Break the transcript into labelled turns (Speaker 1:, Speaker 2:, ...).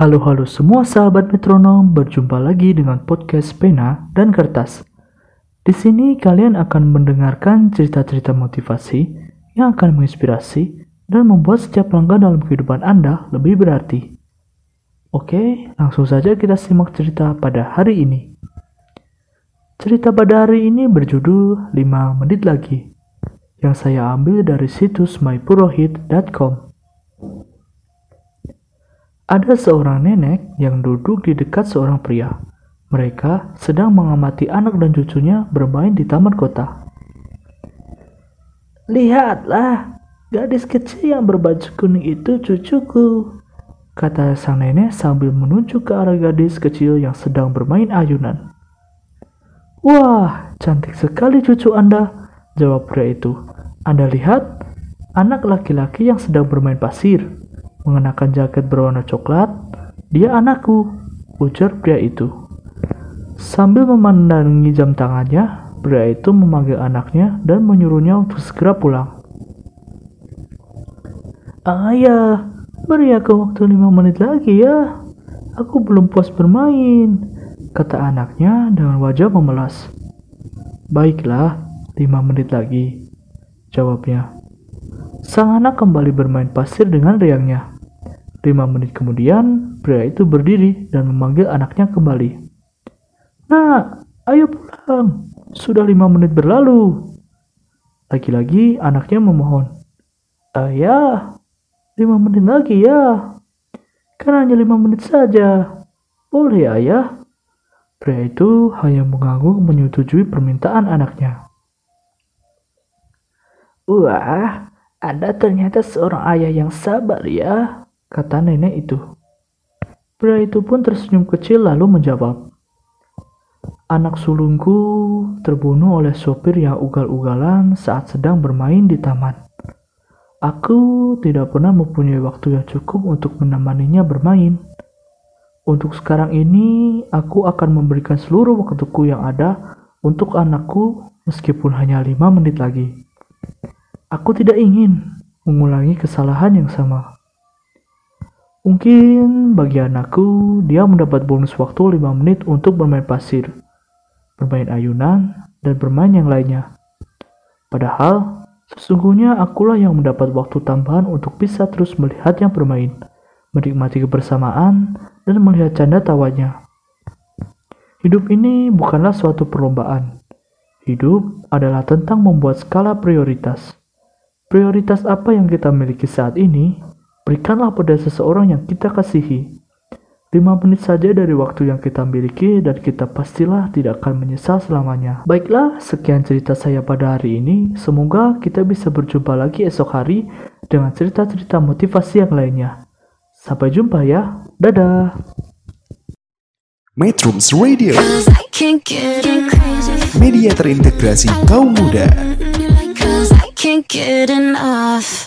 Speaker 1: Halo-halo semua sahabat metronom, berjumpa lagi dengan podcast Pena dan Kertas. Di sini kalian akan mendengarkan cerita-cerita motivasi yang akan menginspirasi dan membuat setiap langkah dalam kehidupan Anda lebih berarti. Oke, langsung saja kita simak cerita pada hari ini. Cerita pada hari ini berjudul 5 menit lagi yang saya ambil dari situs mypurohit.com. Ada seorang nenek yang duduk di dekat seorang pria. Mereka sedang mengamati anak dan cucunya bermain di taman kota. Lihatlah, gadis kecil yang berbaju kuning itu cucuku, kata sang nenek sambil menunjuk ke arah gadis kecil yang sedang bermain ayunan. Wah, cantik sekali cucu Anda, jawab pria itu. Anda lihat, anak laki-laki yang sedang bermain pasir, mengenakan jaket berwarna coklat. Dia anakku, ujar pria itu. Sambil memandangi jam tangannya, pria itu memanggil anaknya dan menyuruhnya untuk segera pulang. Ayah, beri aku waktu lima menit lagi ya. Aku belum puas bermain, kata anaknya dengan wajah memelas. Baiklah, lima menit lagi, jawabnya. Sang anak kembali bermain pasir dengan riangnya. Lima menit kemudian, pria itu berdiri dan memanggil anaknya kembali. Nak, ayo pulang. Sudah lima menit berlalu. Lagi-lagi anaknya memohon. Ayah, lima menit lagi ya. Kan hanya lima menit saja. Boleh ayah? Pria itu hanya mengangguk menyetujui permintaan anaknya. Wah, Anda ternyata seorang ayah yang sabar ya, kata nenek itu. Pria itu pun tersenyum kecil lalu menjawab. Anak sulungku terbunuh oleh sopir yang ugal-ugalan saat sedang bermain di taman. Aku tidak pernah mempunyai waktu yang cukup untuk menemaninya bermain. Untuk sekarang ini, aku akan memberikan seluruh waktuku yang ada untuk anakku meskipun hanya lima menit lagi. Aku tidak ingin mengulangi kesalahan yang sama. Mungkin bagi anakku, dia mendapat bonus waktu 5 menit untuk bermain pasir, bermain ayunan, dan bermain yang lainnya. Padahal, sesungguhnya akulah yang mendapat waktu tambahan untuk bisa terus melihatnya bermain, menikmati kebersamaan, dan melihat canda tawanya. Hidup ini bukanlah suatu perlombaan. Hidup adalah tentang membuat skala prioritas. Prioritas apa yang kita miliki saat ini, berikanlah pada seseorang yang kita kasihi. Lima menit saja dari waktu yang kita miliki dan kita pastilah tidak akan menyesal selamanya. Baiklah, sekian cerita saya pada hari ini. Semoga kita bisa berjumpa lagi esok hari dengan cerita-cerita motivasi yang lainnya. Sampai jumpa ya. Dadah.
Speaker 2: Metrums Radio, media terintegrasi kaum muda.
Speaker 3: good enough.